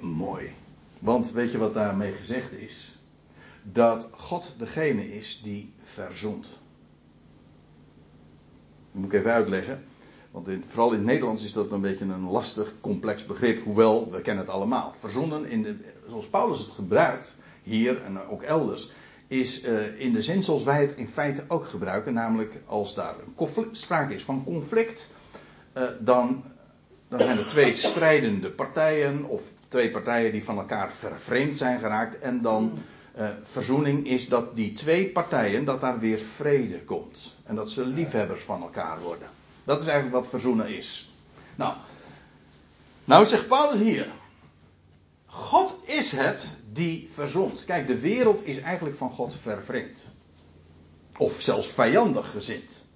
Mooi. Want weet je wat daarmee gezegd is? Dat God degene is die verzoent. Moet ik even uitleggen. Want in, vooral in het Nederlands is dat een beetje een lastig, complex begrip. Hoewel, we kennen het allemaal. Verzoenen, in de, zoals Paulus het gebruikt, hier en ook elders, is uh, in de zin zoals wij het in feite ook gebruiken. Namelijk als daar conflict, sprake is van conflict, uh, dan, dan zijn er twee strijdende partijen of twee partijen die van elkaar vervreemd zijn geraakt. En dan uh, verzoening is dat die twee partijen, dat daar weer vrede komt. En dat ze liefhebbers van elkaar worden. Dat is eigenlijk wat verzoenen is. Nou, nou zegt Paulus hier. God is het die verzond. Kijk, de wereld is eigenlijk van God vervreemd. Of zelfs vijandig gezind.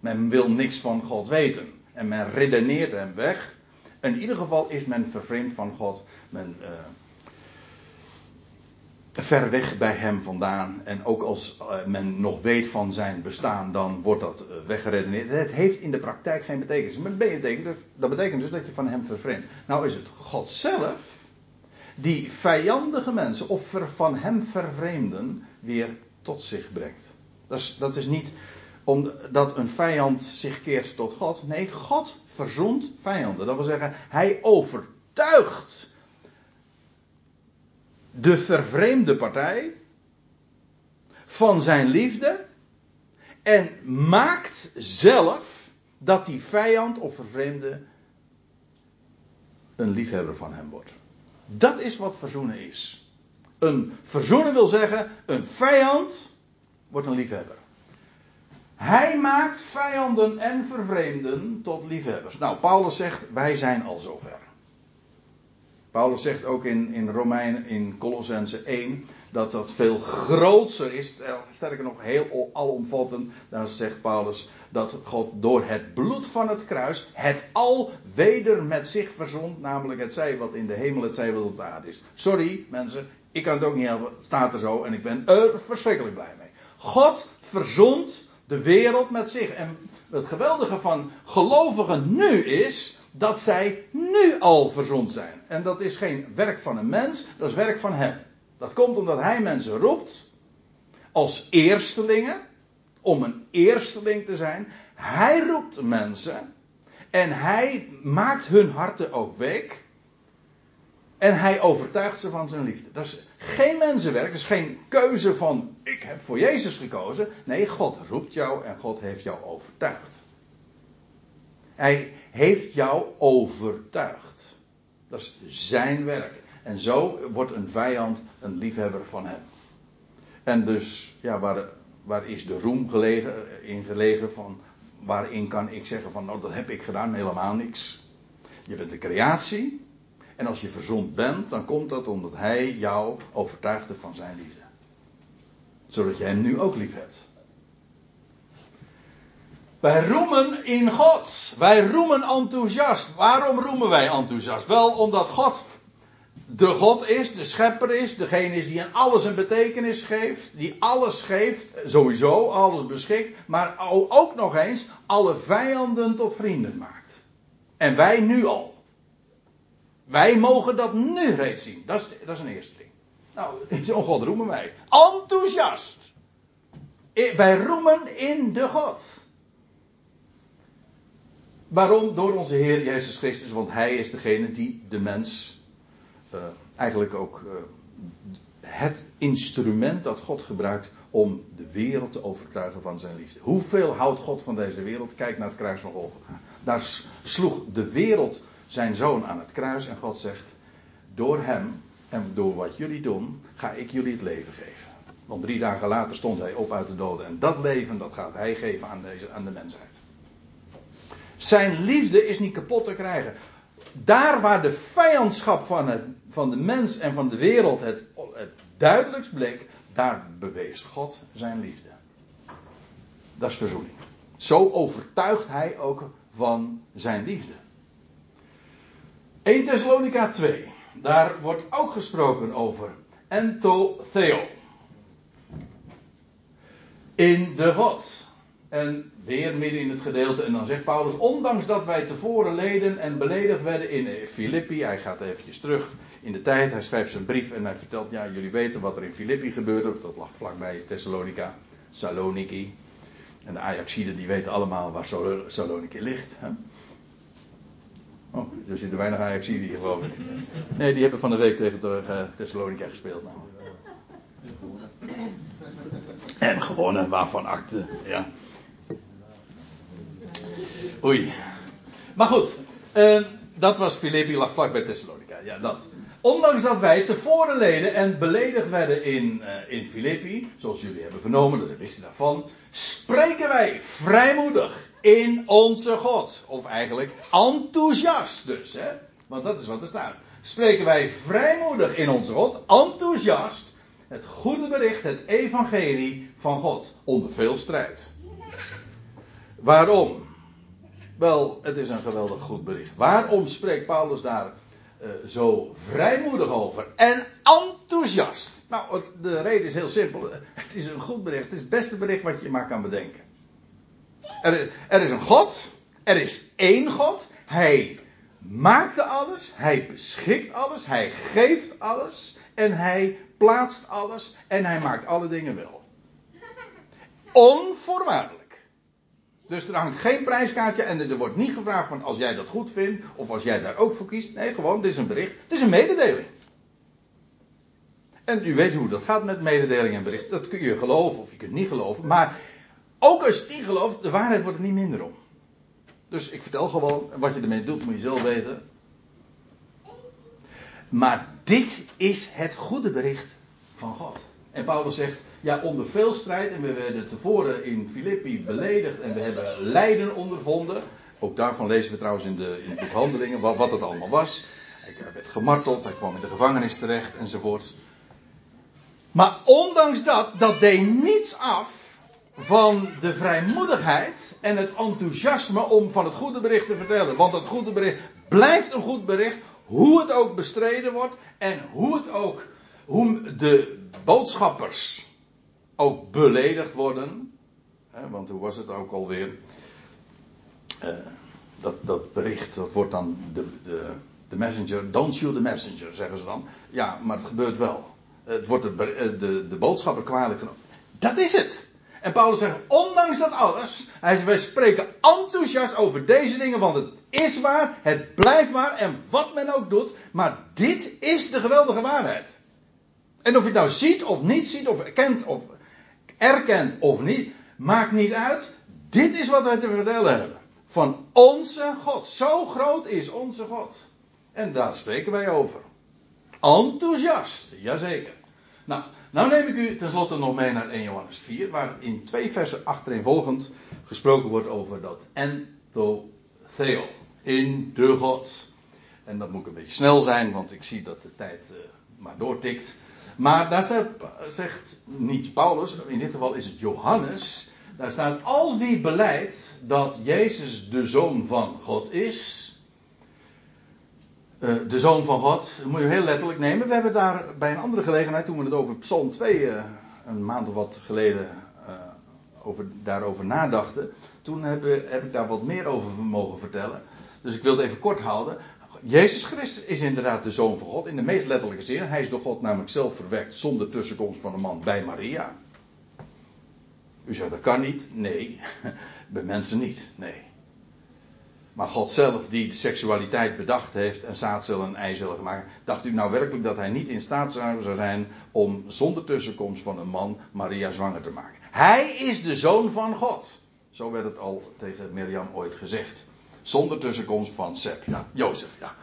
Men wil niks van God weten. En men redeneert hem weg. In ieder geval is men vervreemd van God. Men, uh, ver weg bij hem vandaan. En ook als uh, men nog weet van zijn bestaan, dan wordt dat uh, weggeredeneerd. Het heeft in de praktijk geen betekenis. Maar dat betekent, dus, dat betekent dus dat je van hem vervreemdt. Nou is het God zelf die vijandige mensen of van hem vervreemden weer tot zich brengt. Dat is, dat is niet omdat een vijand zich keert tot God. Nee, God verzoent vijanden. Dat wil zeggen, hij overtuigt de vervreemde partij van zijn liefde en maakt zelf dat die vijand of vervreemde een liefhebber van hem wordt. Dat is wat verzoenen is. Een verzoenen wil zeggen, een vijand wordt een liefhebber. Hij maakt vijanden en vervreemden tot liefhebbers. Nou, Paulus zegt, wij zijn al zover. Paulus zegt ook in, in Romein, in Colossense 1, dat dat veel groter is. Sterker nog, heel alomvattend. Daar zegt Paulus dat God door het bloed van het kruis het al weder met zich verzond. Namelijk het zij wat in de hemel, het zij wat op de aarde is. Sorry mensen, ik kan het ook niet helpen. Het staat er zo en ik ben er verschrikkelijk blij mee. God verzond de wereld met zich. En het geweldige van gelovigen nu is dat zij nu al verzond zijn. En dat is geen werk van een mens, dat is werk van hem. Dat komt omdat hij mensen roept als eerstelingen, om een eersteling te zijn. Hij roept mensen en hij maakt hun harten ook week. En hij overtuigt ze van zijn liefde. Dat is geen mensenwerk, dat is geen keuze van ik heb voor Jezus gekozen. Nee, God roept jou en God heeft jou overtuigd. Hij heeft jou overtuigd. Dat is zijn werk. En zo wordt een vijand een liefhebber van hem. En dus, ja, waar, waar is de roem gelegen, in gelegen van, waarin kan ik zeggen van, nou dat heb ik gedaan, helemaal niks. Je bent de creatie. En als je verzond bent, dan komt dat omdat hij jou overtuigde van zijn liefde. Zodat je hem nu ook lief hebt. Wij roemen in God. Wij roemen enthousiast. Waarom roemen wij enthousiast? Wel omdat God de God is, de schepper is, degene is die aan alles een betekenis geeft, die alles geeft, sowieso, alles beschikt, maar ook nog eens alle vijanden tot vrienden maakt. En wij nu al. Wij mogen dat nu reeds zien. Dat is, dat is een eerste ding. Nou, zo'n God roemen wij. Enthousiast. Wij roemen in de God. Waarom? Door onze Heer Jezus Christus, want Hij is degene die de mens uh, eigenlijk ook uh, het instrument dat God gebruikt om de wereld te overtuigen van zijn liefde. Hoeveel houdt God van deze wereld? Kijk naar het kruis van Golgotha. Daar sloeg de wereld zijn zoon aan het kruis en God zegt: Door hem en door wat jullie doen, ga ik jullie het leven geven. Want drie dagen later stond hij op uit de doden en dat leven dat gaat hij geven aan, deze, aan de mensheid. Zijn liefde is niet kapot te krijgen. Daar waar de vijandschap van, het, van de mens en van de wereld het, duidelijkst bleek, daar bewees God zijn liefde. Dat is verzoening. Zo overtuigt hij ook van zijn liefde. 1 Thessalonica 2. Daar wordt ook gesproken over entotheo. In de God. En weer midden in het gedeelte. En dan zegt Paulus, ondanks dat wij tevoren leden en beledigd werden in Filippi. Hij gaat eventjes terug in de tijd. Hij schrijft zijn brief en hij vertelt, ja jullie weten wat er in Filippi gebeurde. Dat lag vlakbij Thessalonica, Saloniki. En de Ajaxiden die weten allemaal waar Saloniki ligt. Hè? Oh, er zitten weinig Ajaxiden hier geloof ik. Nee, die hebben van de week tegen Thessalonica gespeeld. Nou. En gewonnen, waarvan akte, ja. Oei. Maar goed, uh, dat was Filippi, lag vlak bij Thessalonica. Ja, dat. Ondanks dat wij tevoren leden en beledigd werden in, uh, in Filippi, zoals jullie hebben vernomen, dat wisten daarvan, spreken wij vrijmoedig in onze God. Of eigenlijk enthousiast dus, hè. Want dat is wat er staat. Spreken wij vrijmoedig in onze God, enthousiast, het goede bericht, het evangelie van God, onder veel strijd. Waarom? Wel, het is een geweldig goed bericht. Waarom spreekt Paulus daar uh, zo vrijmoedig over en enthousiast? Nou, de reden is heel simpel. Het is een goed bericht. Het is het beste bericht wat je maar kan bedenken. Er, er is een God. Er is één God. Hij maakte alles. Hij beschikt alles. Hij geeft alles. En hij plaatst alles. En hij maakt alle dingen wel. Onvoorwaardelijk. Dus er hangt geen prijskaartje en er wordt niet gevraagd van als jij dat goed vindt of als jij daar ook voor kiest. Nee, gewoon, het is een bericht. Het is een mededeling. En u weet hoe dat gaat met mededeling en bericht. Dat kun je geloven of je kunt niet geloven. Maar ook als je het niet gelooft, de waarheid wordt er niet minder om. Dus ik vertel gewoon, wat je ermee doet moet je zelf weten. Maar dit is het goede bericht van God. En Paulus zegt, ja, onder veel strijd, en we werden tevoren in Filippi beledigd en we hebben lijden ondervonden. Ook daarvan lezen we trouwens in, de, in Handelingen wat, wat het allemaal was. Hij werd gemarteld, hij kwam in de gevangenis terecht enzovoort. Maar ondanks dat, dat deed niets af van de vrijmoedigheid en het enthousiasme om van het goede bericht te vertellen. Want het goede bericht blijft een goed bericht, hoe het ook bestreden wordt en hoe het ook, hoe de boodschappers ook beledigd worden. want hoe was het ook alweer? Uh, dat, dat bericht, dat wordt dan de, de, de messenger, don't shoot the messenger, zeggen ze dan. Ja, maar het gebeurt wel. Het wordt de, de, de boodschapper kwalijk genomen. Dat is het. En Paulus zegt, ondanks dat alles, hij wij spreken enthousiast over deze dingen, want het is waar, het blijft waar, en wat men ook doet, maar dit is de geweldige waarheid. En of je het nou ziet of niet ziet, of erkent of erkent of niet, maakt niet uit. Dit is wat wij te vertellen hebben. Van onze God. Zo groot is onze God. En daar spreken wij over. Enthousiast, jazeker. Nou, nou neem ik u tenslotte nog mee naar 1 Johannes 4, waar in twee versen achtereenvolgend gesproken wordt over dat entotheo, in de God. En dat moet een beetje snel zijn, want ik zie dat de tijd uh, maar doortikt. Maar daar staat, zegt niet Paulus, in dit geval is het Johannes. Daar staat al wie beleidt dat Jezus de zoon van God is. Uh, de zoon van God, dat moet je heel letterlijk nemen. We hebben daar bij een andere gelegenheid, toen we het over Psalm 2 uh, eh, een maand of wat geleden uh, over, daarover nadachten. Toen heb, heb, ik daar wat meer over mogen vertellen. Dus ik wil het even kort houden. Jezus Christus is inderdaad de zoon van God in de meest letterlijke zin. Hij is door God namelijk zelf verwekt zonder tussenkomst van een man bij Maria. U zegt dat kan niet. Nee, bij mensen niet. Nee. Maar God zelf, die de seksualiteit bedacht heeft en zaadcellen en eicellen gemaakt, dacht u nou werkelijk dat hij niet in staat zou zijn om zonder tussenkomst van een man Maria zwanger te maken? Hij is de zoon van God. Zo werd het al tegen Mirjam ooit gezegd. Zonder tussenkomst van Seb, ja, Jozef, ja.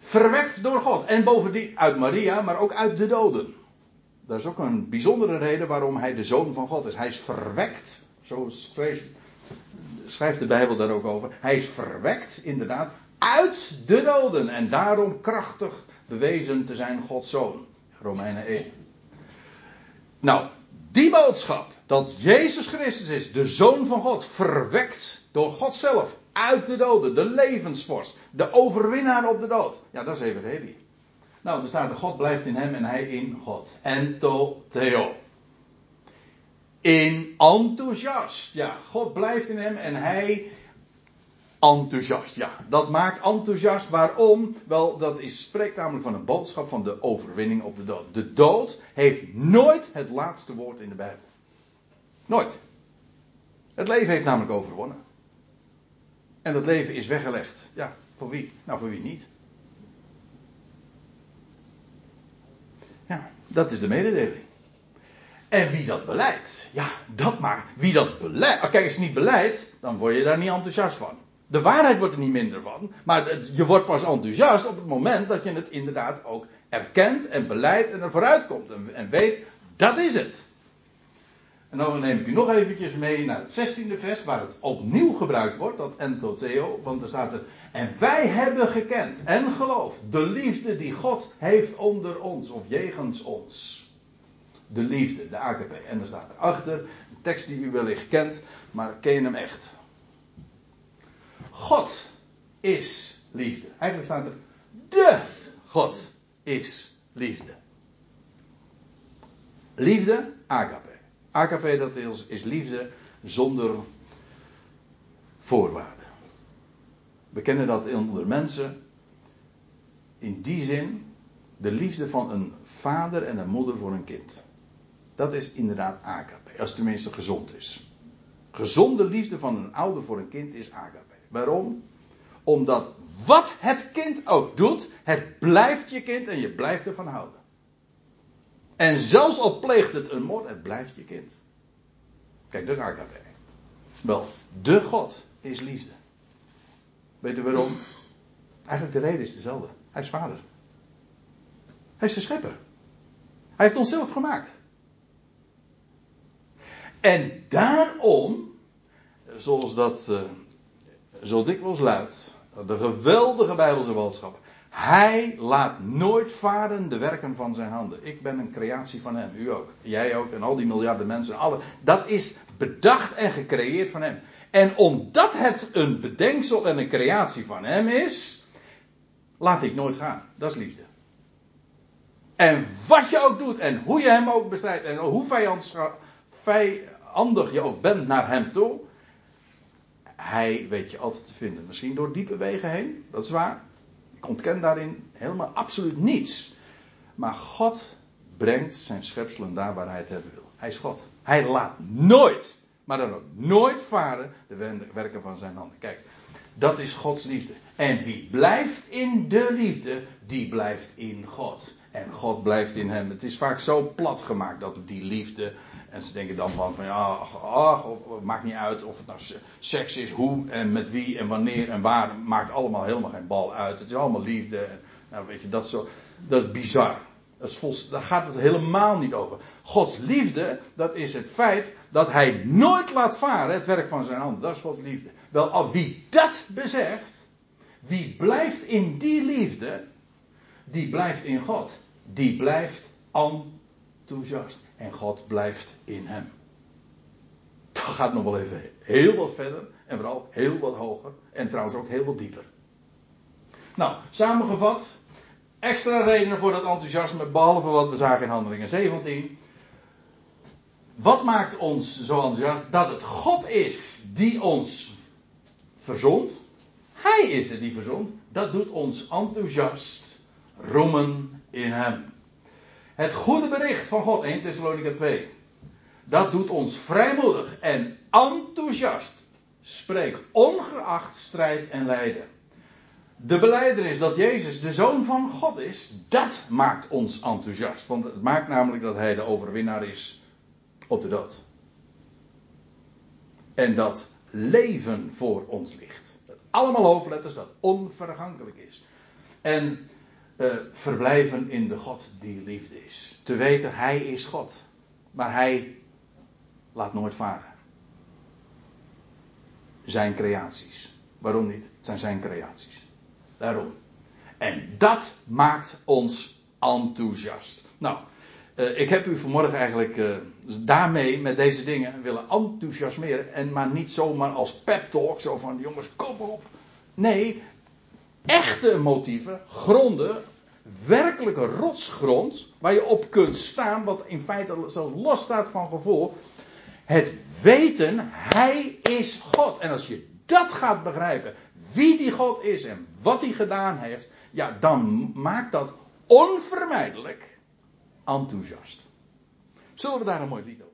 Verwekt door God. En bovendien uit Maria, maar ook uit de doden. Dat is ook een bijzondere reden waarom hij de zoon van God is. Hij is verwekt, zo schrijft, schrijft de Bijbel daar ook over. Hij is verwekt, inderdaad, uit de doden. En daarom krachtig bewezen te zijn Gods zoon. Romeinen 1. Nou, die boodschap dat Jezus Christus is, de zoon van God, verwekt door God zelf uit de doden, de levensvorst, de overwinnaar op de dood. Ja, dat is evangelie. Nou, er staat: God blijft in hem en hij in God. Ento theo. In enthousiast. Ja, God blijft in hem en hij enthousiast. Ja, dat maakt enthousiast. Waarom? Wel, dat is, spreekt namelijk van een boodschap van de overwinning op de dood. De dood heeft nooit het laatste woord in de Bijbel. Nooit. Het leven heeft namelijk overwonnen. En dat leven is weggelegd. Ja, voor wie? Nou, voor wie niet? Ja, dat is de mededeling. En wie dat beleidt, ja, dat maar. Wie dat beleidt. Kijk, als je niet beleidt, dan word je daar niet enthousiast van. De waarheid wordt er niet minder van. Maar je wordt pas enthousiast op het moment dat je het inderdaad ook erkent en beleidt en er vooruit komt. En, en weet, dat is het. En dan neem ik u nog eventjes mee naar het 16e vers, waar het opnieuw gebruikt wordt, dat entoteo. Want er staat er, en wij hebben gekend en geloofd de liefde die God heeft onder ons, of jegens ons. De liefde, de AKP. En er staat erachter, een tekst die u wellicht kent, maar ken je hem echt? God is liefde. Eigenlijk staat er, de God is liefde. Liefde, agape. Agape, dat is, is liefde zonder voorwaarden. We kennen dat onder mensen. In die zin, de liefde van een vader en een moeder voor een kind. Dat is inderdaad agape, als het tenminste gezond is. Gezonde liefde van een ouder voor een kind is agape. Waarom? Omdat wat het kind ook doet, het blijft je kind en je blijft ervan houden. En zelfs al pleegt het een moord, het blijft je kind. Kijk, dat is agape. Wel, de God is liefde. Weet u waarom? Eigenlijk de reden is dezelfde. Hij is vader. Hij is de schepper. Hij heeft ons zelf gemaakt. En daarom, zoals dat uh, zo dikwijls luidt, de geweldige Bijbelse boodschap. Hij laat nooit varen de werken van zijn handen. Ik ben een creatie van hem, u ook. Jij ook en al die miljarden mensen. Dat is bedacht en gecreëerd van hem. En omdat het een bedenksel en een creatie van hem is, laat ik nooit gaan. Dat is liefde. En wat je ook doet en hoe je hem ook bestrijdt en hoe vijandig je ook bent naar hem toe, hij weet je altijd te vinden. Misschien door diepe wegen heen, dat is waar. Ik ontken daarin helemaal absoluut niets. Maar God brengt zijn schepselen daar waar hij het hebben wil. Hij is God. Hij laat nooit, maar dan ook nooit varen de werken van zijn handen. Kijk, dat is Gods liefde. En wie blijft in de liefde, die blijft in God. En God blijft in hem. Het is vaak zo plat gemaakt dat die liefde. En ze denken dan van, van ja, ach, maakt niet uit of het nou seks is, hoe en met wie en wanneer en waar. Maakt allemaal helemaal geen bal uit. Het is allemaal liefde. Nou weet je, dat is, zo, dat is bizar. Dat is daar gaat het helemaal niet over. Gods liefde, dat is het feit dat hij nooit laat varen het werk van zijn hand. Dat is Gods liefde. Wel, wie dat beseft, wie blijft in die liefde, die blijft in God. Die blijft enthousiast. En God blijft in hem. Dat gaat nog wel even heel wat verder. En vooral heel wat hoger. En trouwens ook heel wat dieper. Nou, samengevat. Extra redenen voor dat enthousiasme. Behalve wat we zagen in Handelingen 17. Wat maakt ons zo enthousiast? Dat het God is die ons verzond. Hij is het die verzond. Dat doet ons enthousiast roemen in hem. Het goede bericht van God, 1 Thessalonica 2. Dat doet ons vrijmoedig en enthousiast. Spreek ongeacht strijd en lijden. De beleider is dat Jezus de Zoon van God is. Dat maakt ons enthousiast. Want het maakt namelijk dat Hij de overwinnaar is op de dood. En dat leven voor ons ligt. Dat allemaal hoofdletters dat onvergankelijk is. En uh, verblijven in de God die liefde is. Te weten, Hij is God. Maar Hij laat nooit varen. Zijn creaties. Waarom niet? Het zijn zijn creaties. Daarom. En dat maakt ons enthousiast. Nou, Uh, ik heb u vanmorgen eigenlijk uh, daarmee, met deze dingen, willen enthousiasmeren. En maar niet zomaar als pep talk, zo van jongens, kom op. Nee, echte motieven, gronden, werkelijke rotsgrond, waar je op kunt staan, wat in feite zelfs los staat van gevoel. Het weten, Hij is God. En als je dat gaat begrijpen, wie die God is en wat hij gedaan heeft, ja, dan maakt dat onvermijdelijk enthousiast. Zullen we daar een mooi lied op